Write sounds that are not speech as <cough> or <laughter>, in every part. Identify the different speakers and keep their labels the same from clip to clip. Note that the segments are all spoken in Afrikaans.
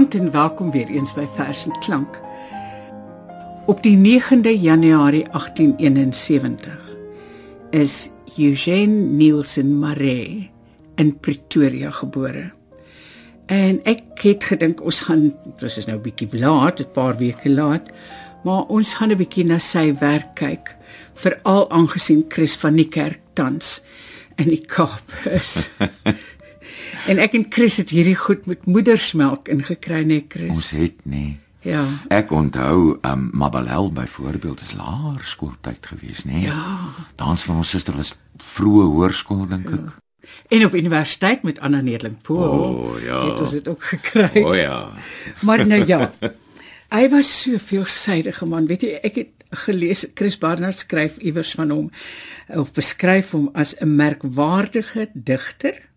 Speaker 1: Goeienaand en welkom weer eens by Vers en Klank. Op die 9de Januarie 1871 is Eugene Nielsen Maree in Pretoria gebore. En ek het gedink ons gaan dis is nou 'n bietjie laat, 'n paar weke laat, maar ons gaan 'n bietjie na sy werk kyk, veral aangesien Chris van die kerk tans in die Kaap is. <laughs> En ek en Chris het hierdie goed met moedersmelk ingekry, nee Chris.
Speaker 2: Ons het nee.
Speaker 1: Ja.
Speaker 2: Ek onthou, um Mabelel byvoorbeeld is laerskooltyd gewees, nê? Nee?
Speaker 1: Ja.
Speaker 2: Dans van ons suster was vroeë hoërskool dink ek.
Speaker 1: En op universiteit met Anna Nedling Pool.
Speaker 2: O, ja.
Speaker 1: Het ons dit ook gekry.
Speaker 2: O ja. <laughs>
Speaker 1: Maar nou ja. Hy was so veelsidige man. Weet jy, ek het gelees Chris Barnard skryf iewers van hom of beskryf hom as 'n merkwaardige digter,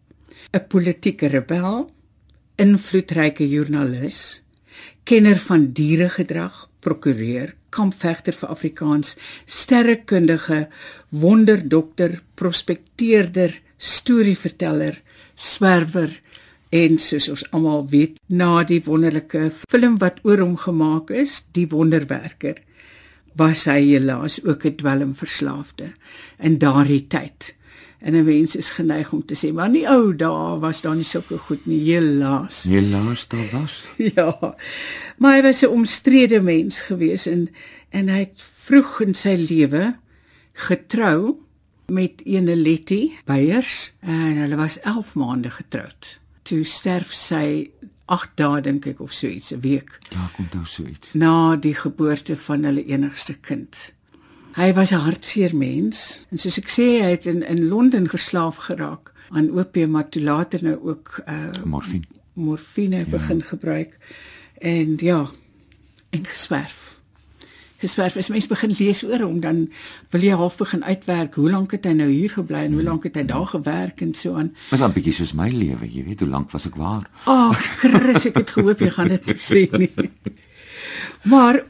Speaker 1: 'n politieke rebel, invloedryke joernalis, kenner van dieregedrag, prokureur, kampvegter vir Afrikaans, sterrekundige, wonderdokter, prospekteerder, storieverteller, swerwer en soos ons almal weet, na die wonderlike film wat oor hom gemaak is, Die Wonderwerker, was hy helaas ook 'n dwelmverslaafde in daardie tyd. En 'n mens is geneig om te sê, maar nie ou dae was daar nie sulke goed nie, helaas.
Speaker 2: Nee, laaste was. <laughs>
Speaker 1: Ja. Maar hy was 'n omstrede mens gewees en en hy het vroeg in sy lewe getrou met ene Letty Beyers en hulle was 11 maande getroud. Toe sterf sy 8 dae dink ek of so iets, 'n week
Speaker 2: Ja, kom nou so iets.
Speaker 1: na die geboorte van hulle enigste kind. Hy was 'n hartseer mens en soos ek sê, hy het in in Londen verslaaf geraak aan opium, maar toe later nou ook uh
Speaker 2: Morfine.
Speaker 1: morfine ja. begin gebruik en ja en geswerf. Geswerf as mens begin lees oor hom dan wil jy half begin uitwerk hoe lank het hy nou hier gebly en hoe lank het hy daar gewerk en so aan.
Speaker 2: Was 'n bietjie soos my lewe, jy weet, hoe lank was ek waar?
Speaker 1: Ag, Chris, ek het gehoop jy gaan dit sê nie. <laughs> Maar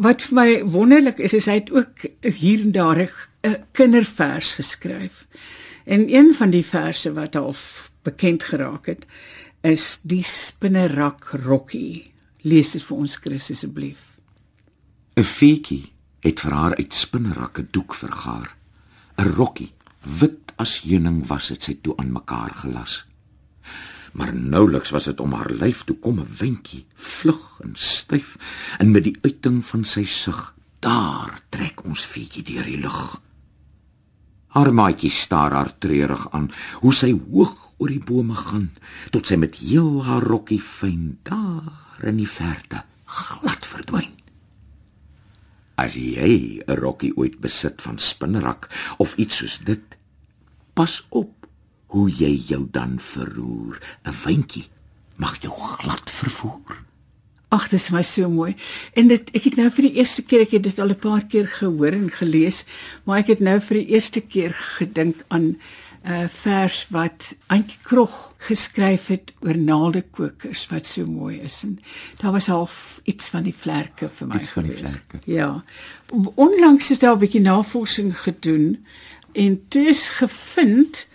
Speaker 1: wat vir my wonderlik is, is hy het ook hier en daar 'n kindervers geskryf. En een van die verse wat half bekend geraak het, is die spinnerak rokkie. Lees dit vir ons Chris asseblief.
Speaker 2: 'n Feetjie het vir haar uit spinnerak 'n doek vergaar. 'n Rokkie, wit as heuning was dit sy toe aan mekaar gelas. Maar nouliks was dit om haar lyf toe kom 'n windjie, vlug en styf, en met die uiting van sy sug, daar trek ons feetjie deur die lug. Haar maatjie staar haar treurig aan, hoe sy hoog oor die bome gaan, tot sy met heel haar rokkie fyn daar in die verte glad verdwyn. As jy 'n rokkie ooit besit van spinnerak of iets soos dit, pas op hoe jy jou dan verroer. 'n Wyntjie mag jou glad vervoer.
Speaker 1: Ag, dit is my so mooi. En dit ek het nou vir die eerste keer, ek het dit al 'n paar keer gehoor en gelees, maar ek het nou vir die eerste keer gedink aan 'n uh, vers wat Antjie Krog geskryf het oor naaldekokers wat so mooi is. En daar was half iets van die vlerke vir my.
Speaker 2: Iets van die
Speaker 1: gewees.
Speaker 2: vlerke.
Speaker 1: Ja. Onlangs is daar 'n bietjie navorsing gedoen en toe is gevind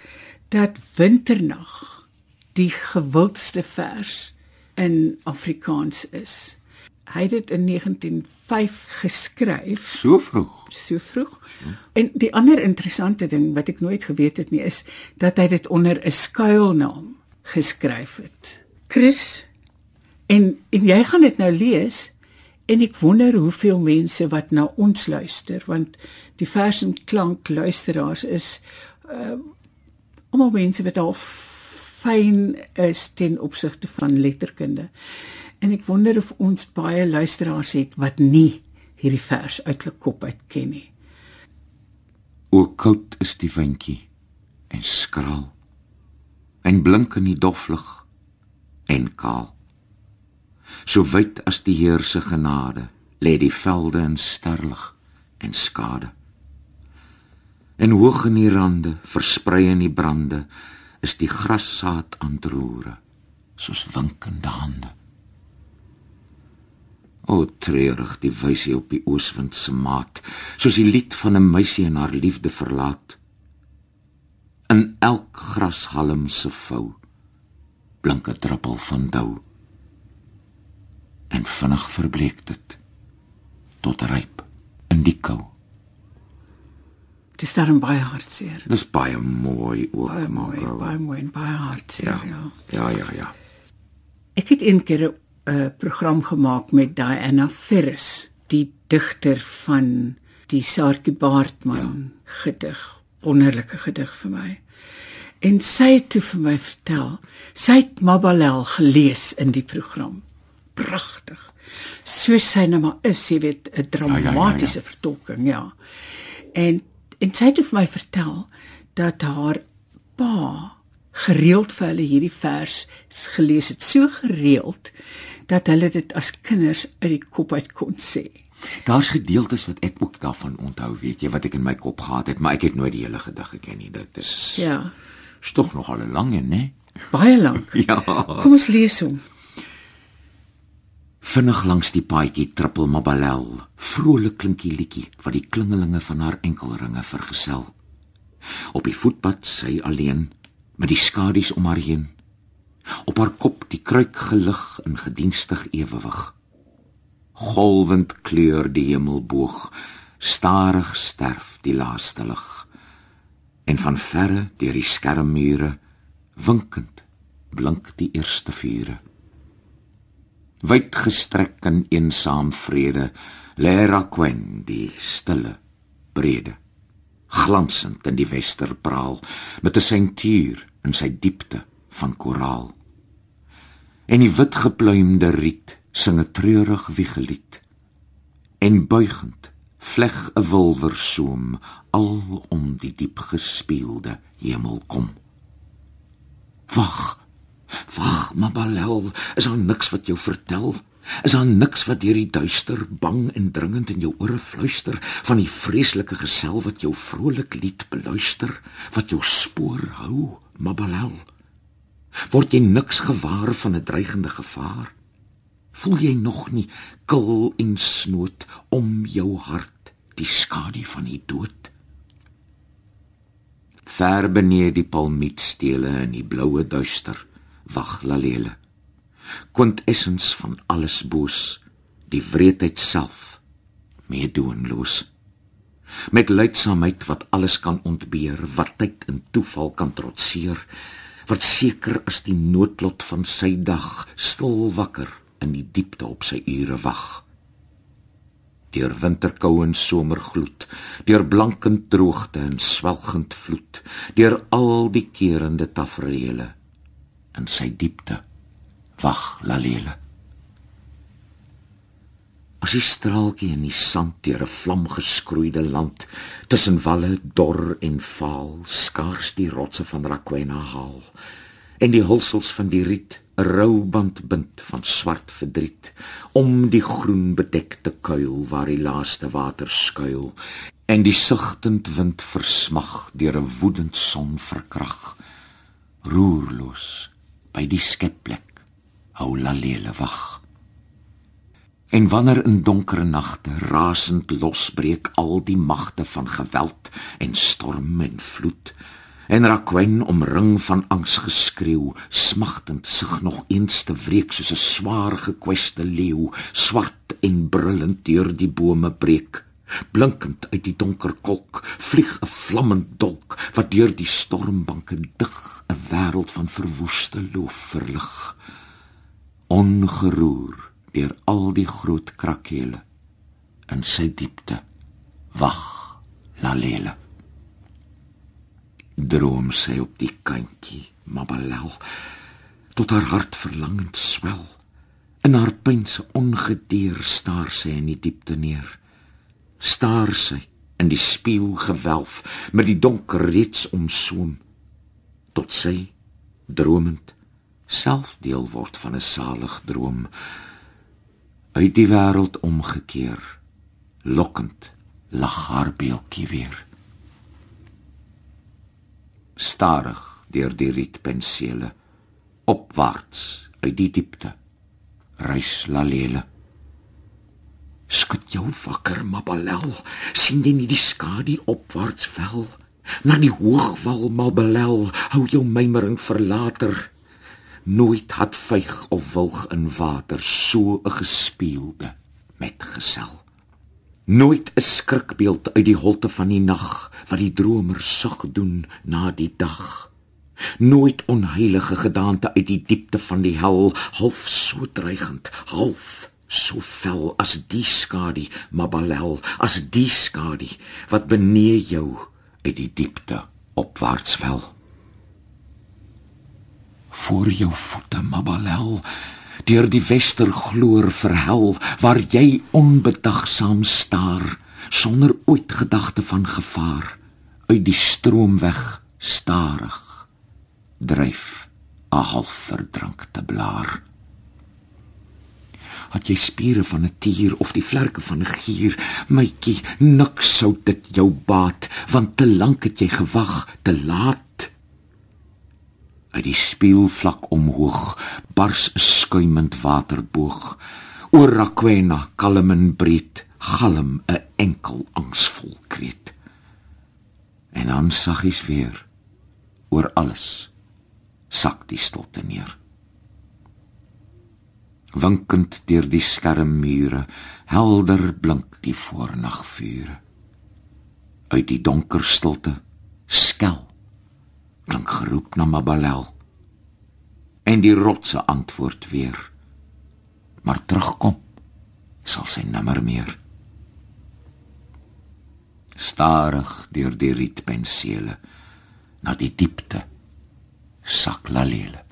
Speaker 1: dat winternag die gewildste vers in Afrikaans is. Hy het dit in 1905 geskryf,
Speaker 2: So vroeg.
Speaker 1: so vroeg. En die ander interessante ding wat ek nooit geweet het nie is dat hy dit onder 'n skuilnaam geskryf het. Chris en en jy gaan dit nou lees en ek wonder hoeveel mense wat na ons luister want die vers en klank luisteraars is uh, almal mense wat al fyn is ten opsigte van letterkunde. En ek wonder of ons baie luisteraars het wat nie hierdie vers uit hulle kop uit ken nie.
Speaker 2: O koud is die windjie en skraal en blink in die doflig en kaal. So wyd as die Heer se genade lê die velde in sterlig en skade. En hoog in die rande, versprei in die brande, is die grassaad aan te roere, soos winkende hande. O treurig die wysie op die ooswind se maat, soos die lied van 'n meisie en haar liefde verlaat. In elk grashalm se vou blink 'n druppel van dou. en vinnig verbleek dit tot ryp in die kou.
Speaker 1: Dis daarom baie hartseer.
Speaker 2: Dis baie mooi ook,
Speaker 1: Baie mooi,
Speaker 2: Margot.
Speaker 1: baie mooi en baie hartseer, ja. ja.
Speaker 2: Ja, ja, ja.
Speaker 1: Ek het een keer 'n uh, program gemaak met Diana Ferris, die digter van die Saartjie Baartman ja. gedig, wonderlike gedig vir my. En sy het toe vir my vertel, sy het Mabalel gelees in die program. Pragtig. Soos sy nou maar is, jy weet, 'n dramatiese ja, ja, ja, ja. vertolking, ja. En en sy het vir my vertel dat haar pa gereeld vir hulle hierdie vers gelees het, so gereeld dat hulle dit as kinders uit die kop uit kon sê.
Speaker 2: Daar's gedeeltes wat ek ook daarvan onthou, weet jy, wat ek in my kop gehad het, maar ek het nooit die hele gedig geken nie. Dit is
Speaker 1: Ja,
Speaker 2: is tog nog al 'n lang een, né?
Speaker 1: baie lank. <laughs>
Speaker 2: Ja.
Speaker 1: Kom ons lees hom.
Speaker 2: Vinnig langs die paadjie trippel Mabalel, vrolik klink die liedjie wat die klingelinge van haar enkelringe vergesel. Op die voetpad sy alleen met die skadu's om haar heen. Op haar kop die kruik gelig in gedienstig ewewig. Golwend kleur die hemelboog, stadig sterf die laaste lig. En van verre deur die skermmure winkend blink die eerste vure. Wyd gestrek in eensaam vrede lê Raquel die stille brede glansend in die westerpraal met 'n sentier in sy diepte van koraal. En die wit gepluimde riet sing 'n treurig wiegelied. En buigend vleg 'n wilwersoom al om die diep gespieelde hemel kom. Wag Wag, Mabalel, is daar niks wat jou vertel? Is daar niks wat deur die duister bang en dringend in jou ore fluister van die vreeslike gesel wat jou vrolik lied beluister, wat jou spoor hou, Mabalel? Word jy niks gewaar van 'n dreigende gevaar? Voel jy nog nie kil en snoot om jou hart die skadu van die dood? Ver benee die palmietstele in die bloue duister wag Lalele. Quintessens van alles boos, die wreedheid self, meedoenloos. Met leidsaamheid wat alles kan ontbeer, wat tyd en toeval kan trotseer, wat seker is die noodlot van sy dag, stil wakker in die diepte op sy ure wag. Deur winterkou en somergloed, deur blankend droogte en swelgend vloed, deur al die kerende tafereele in sy diepte wag Lalele. As die straaltjie in die sand deur 'n vlam geskroeide land tussen walle dor en vaal skaars die rotse van Raquena haal en die hulsels van die riet 'n rouband bind van swart verdriet om die groen bedekte kuil waar die laaste water skuil en die sigtend wind versmag deur 'n woedend son verkrag roerloos by die skepplek hou Lalele wag. En wanneer in donker nagte rasend losbreek al die magte van geweld en storm en vloed en Raquel omring van angs geskreeu smagtend sig nog eens te wreek soos 'n swaar gekweste leeu swart en brullend deur die bome breek blinkend uit die donker kolk vlieg 'n vlammend dolk wat deur die stormbanke dig 'n wêreld van verwoeste loof verlig. Ongeroer deur al die groot krakele in sy diepte wag lalele. Droom sy op die kantjie mabalel tot haar hart verlangend swel. In haar pynse ongedeur staar sy in die diepte neer staar sy in die spieelgewelf met die donker reeds omsoom tot sy dromend self deel word van 'n salig droom uit die wêreld omgekeer lokkend lag haar beeltjie weer. Stadig deur die rietpensele opwaarts uit die diepte reis lalele skud jou wakker mabalel sien jy nie die skadu opwaarts vel na die hoogwal mabalel hou jou mymering verlater nooit had vyg of wilg in water so 'n gespeelde met gesel. Nooit 'n skrikbeeld uit die holte van die nag wat die dromer sug doen na die dag. Nooit onheilige gedaante uit die diepte van die hel, half so dreigend, half so fel as die skadu, Mabalel, as die skadu wat benee jou uit die diepte opwaarts vel. Voor jou voete, Mabalel, deur die wester gloor verhel waar jy onbedagsaam staar sonder ooit gedagte van gevaar uit die stroom weg stadig dryf 'n half verdrankte blaar het jy spiere van 'n tier of die vlerke van 'n gier mytjie niks sou dit jou baat want te lank het jy gewag te laat. Uit die spieelvlak omhoog bars 'n skuimend waterboog. Oor Rakwena kalm en breed galm 'n enkel angsvol kreet en dan saggies weer oor alles sak die stilte neer. Winkend deur die skermmure, helder blink die voornagvure. Uit die donker stilte skel klink geroep na Mabalel. En die rotse antwoord weer. Maar terugkom sal sy nimmer meer. Starig deur die rietpensele na die diepte Saklalele.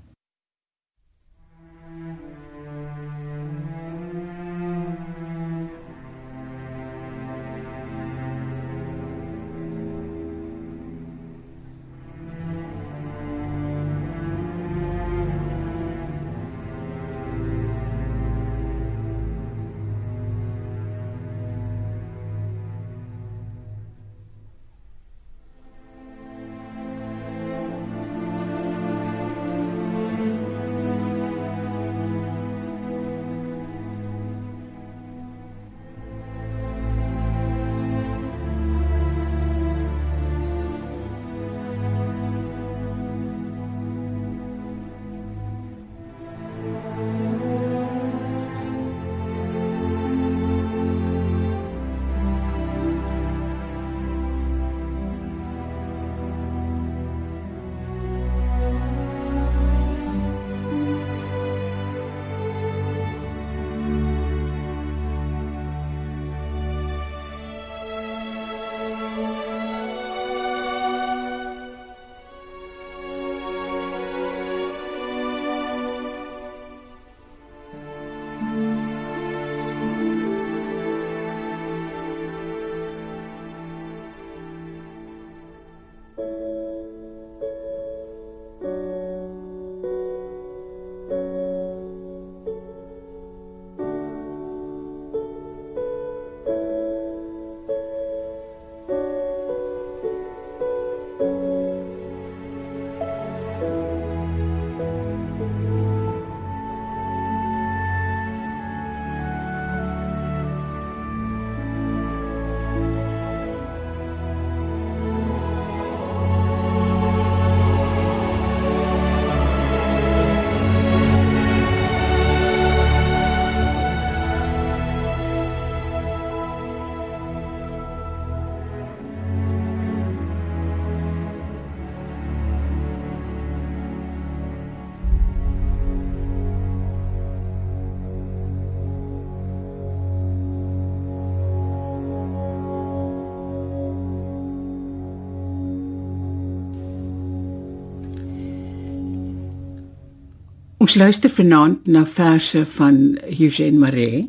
Speaker 1: Ons luister vanaand na verse van Eugène Marais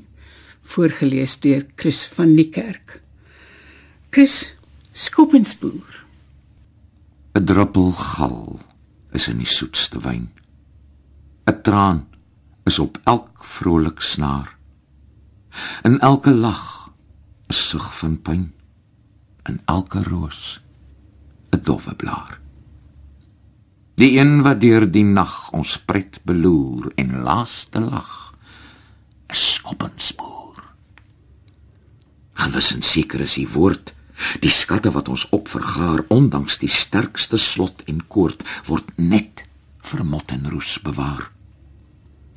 Speaker 1: voorgeles deur Chris van Niekerk. Chris Skoppenspoor.
Speaker 2: 'n Druppel gal is in die soetste wyn. 'n Traan is op elk vrolik snaar. In elke lag 'n sug van pyn. In elke roos 'n dowwe blaar. Die een wat deur die nag ons pret beloer en laaste lag. 'n Skoppenspoor. Gewis en seker is die woord, die skatte wat ons opvergaar ondanks die sterkste slot en koord word net vir mot en roes bewaar.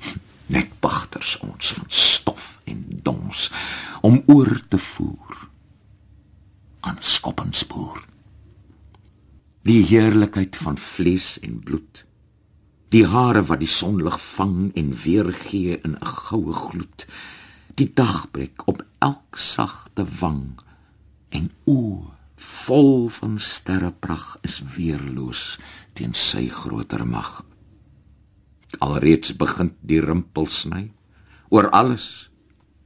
Speaker 2: <laughs> Net pagters ons van stof en dons om oor te voer aan skoppenspoor. Die heerlikheid van vlees en bloed. Die hare wat die sonlig vang en weer gee in 'n goue gloed. Die dagbreek op elk sagte wang en o vol van sterreprag is weerloos teen sy groter mag. Alreeds begin die rimpel sny oor alles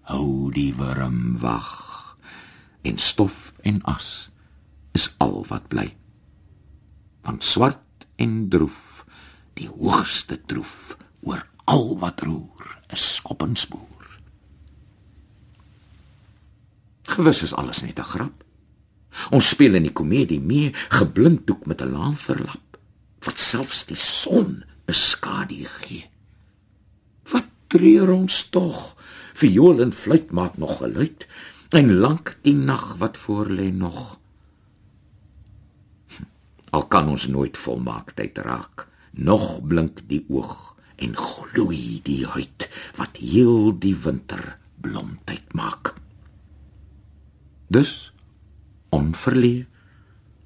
Speaker 2: hou die worm wag en stof en as is al wat bly van swart en droef die hoogste troef oor al wat roer is skoppenspoor gewis is alles net 'n grap ons speel in die komedie mee geblinddoek met 'n laan verlap wat selfs die son 'n skadu gee. Wat treur ons tog? Viool en fluit maak nog geluid en lank die nag wat voor lê nog. Al kan ons nooit volmaaktheid raak, nog blink die oog en gloei die huid wat heel die winter blomtyd maak. Dus onverlee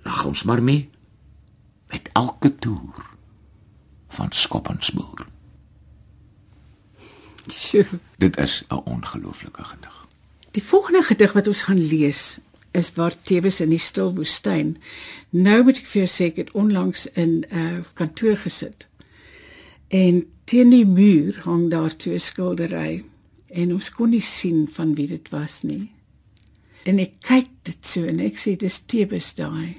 Speaker 2: lag ons maar mee met elke toer van Skoppensboer.
Speaker 1: Sjoe.
Speaker 2: Dit is 'n ongelooflike gedig.
Speaker 1: Die volgende gedig wat ons gaan lees is waar Tewes in die stil woestyn. Nou moet ek vir jou sê ek het onlangs in 'n uh, kantoor gesit. En teen die muur hang daar twee skildery en ons kon nie sien van wie dit was nie. En ek kyk dit so en ek sê dis Tewes daai.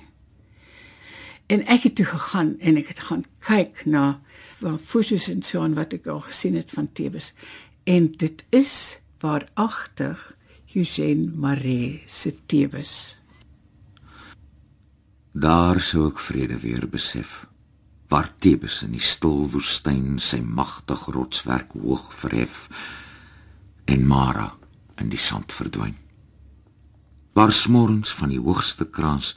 Speaker 1: En ek het toe gegaan en ek het gaan kyk na van fotos en so aan wat ek al gesien het van Tebes. En dit is waaragtig Eugène Maree se Tebes.
Speaker 2: Daar sou ek vrede weer besef. Waar Tebes in die stil woestyn sy magtig rotswerk hoog verhef en Mara in die sand verdwyn. Waar smorens van die hoogste kraans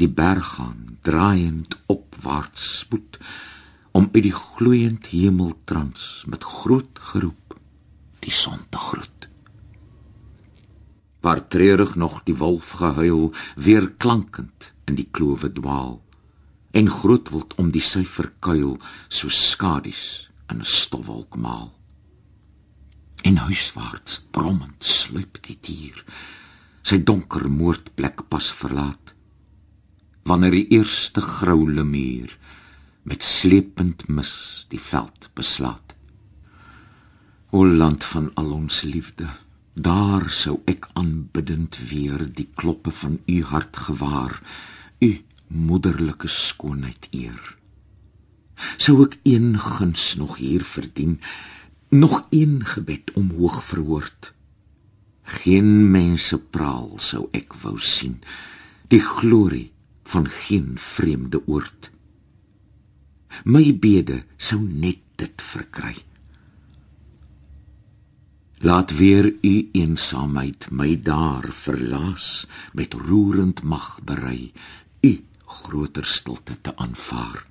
Speaker 2: die berg gaan draaiend opwaarts spoed om uit die gloeiend hemeltrans met groot geroep die son te groet. Waar treurig nog die wolf gehuil weer klankend in die klowe dwaal en groot wild om die syfer kuil so skadu's in 'n stofwolk maal. En huiswaarts brommend sluip die dier sy donker moordplek pas verlaat wanneer die eerste grou lemuur met slepend mis die veld beslaat. O land van al ons liefde, daar sou ek aanbiddend weer die kloppe van u hart gewaar, u moederlike skoonheid eer. Sou ek een guns nog hier verdien, nog een gebed omhoog verhoord. Geen mense praal sou ek wou sien, die glorie van geen vreemde oord my bede sou net dit verkry. Laat weer u eensaamheid my daar verlaas met roerend mag berei u groter stilte te aanvaar.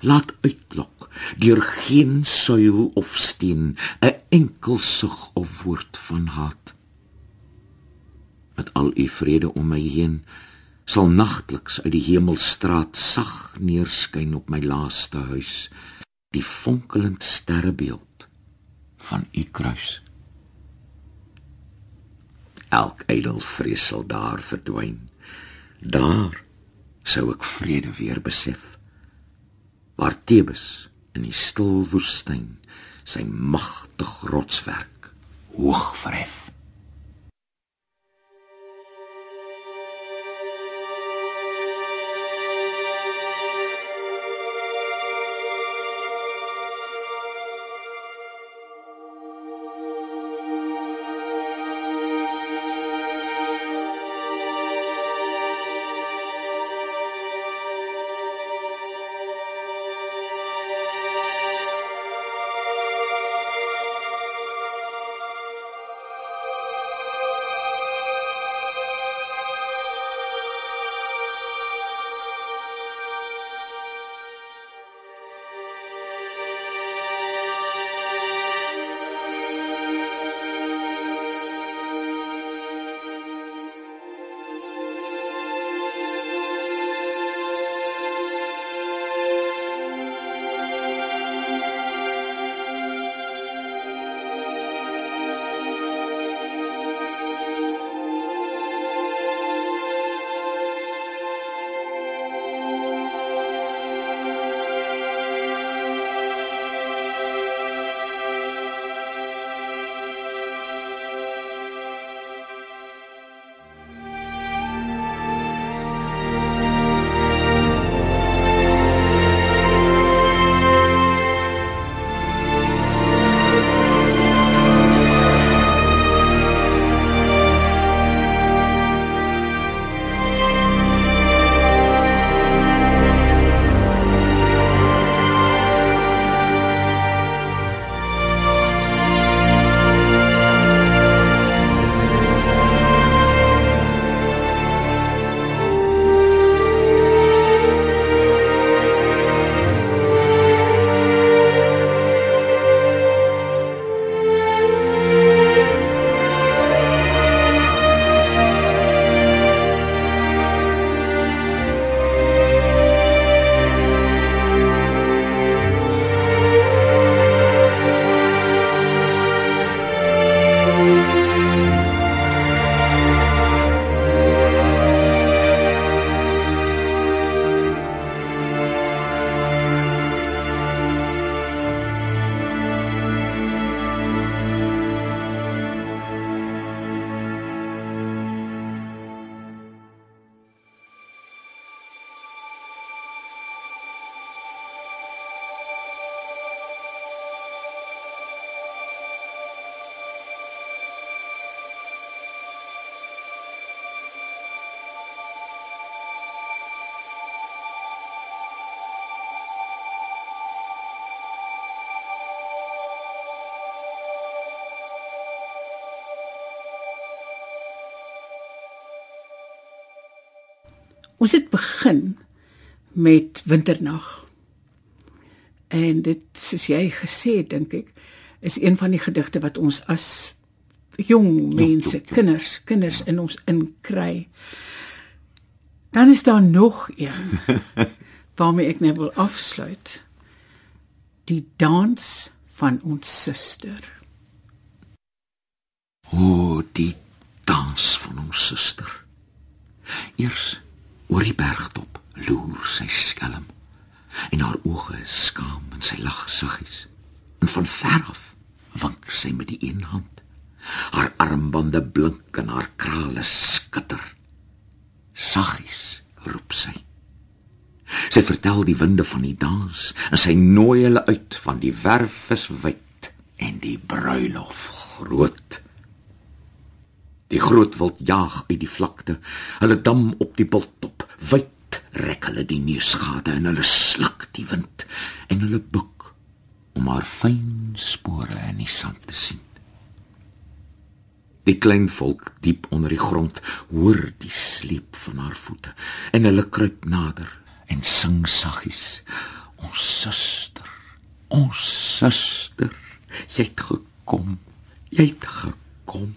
Speaker 2: Laat uitlok deur geen suil of steen 'n enkel sug of woord van haat. Met al u vrede om my heen sal nagtliks uit die hemelstraat sag neerskyn op my laaste huis die fonkelend sterrebeeld van u kruis. Elk ydel vrees sal daar verdwyn. Daar sou ek vrede weer besef waar Tebes in die stil woestyn sy magtig rotswerk hoog verhef
Speaker 1: Ons het begin met Winternag. En dit soos jy gesê het, dink ek, is een van die gedigte wat ons as jong mense, ja, ja, ja. kinders, kinders in ons inkry. Dan is daar nog een <laughs> waarmee ek net wil afsluit. Die dans van ons suster.
Speaker 2: O, die dans van ons suster. Eers oor die bergtop loer sy skelm en haar oë is skaam en sy lag saggies. En van ver af wink sy met die een hand. Haar armbande blink en haar krale skitter. Saggies roep sy. Sy vertel die winde van die dans en sy nooi hulle uit van die werf is wyd en die bruilof groot. Die groot wild jaag uit die vlakte. Hulle dam op die bultop. Wyd rek hulle die neusgate en hulle sluk die wind en hulle buk om haar fyn spore in die sand te sien. Die klein volk diep onder die grond hoor die sleep van haar voete en hulle kruip nader en sing saggies ons suster ons suster jy het gekom jy het gekom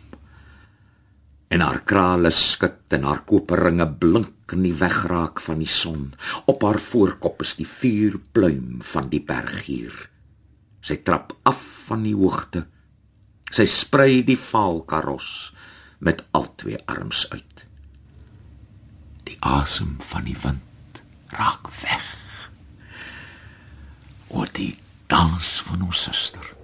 Speaker 2: en haar krale skud en haar koperringe blink in die wegraak van die son. Op haar voorkop is die vuurpluim van die berggier. Sy trap af van die hoogte. Sy sprei die vaalkaros met al twee arms uit. Die asem van die wind raak weg. O die dans van ons suster.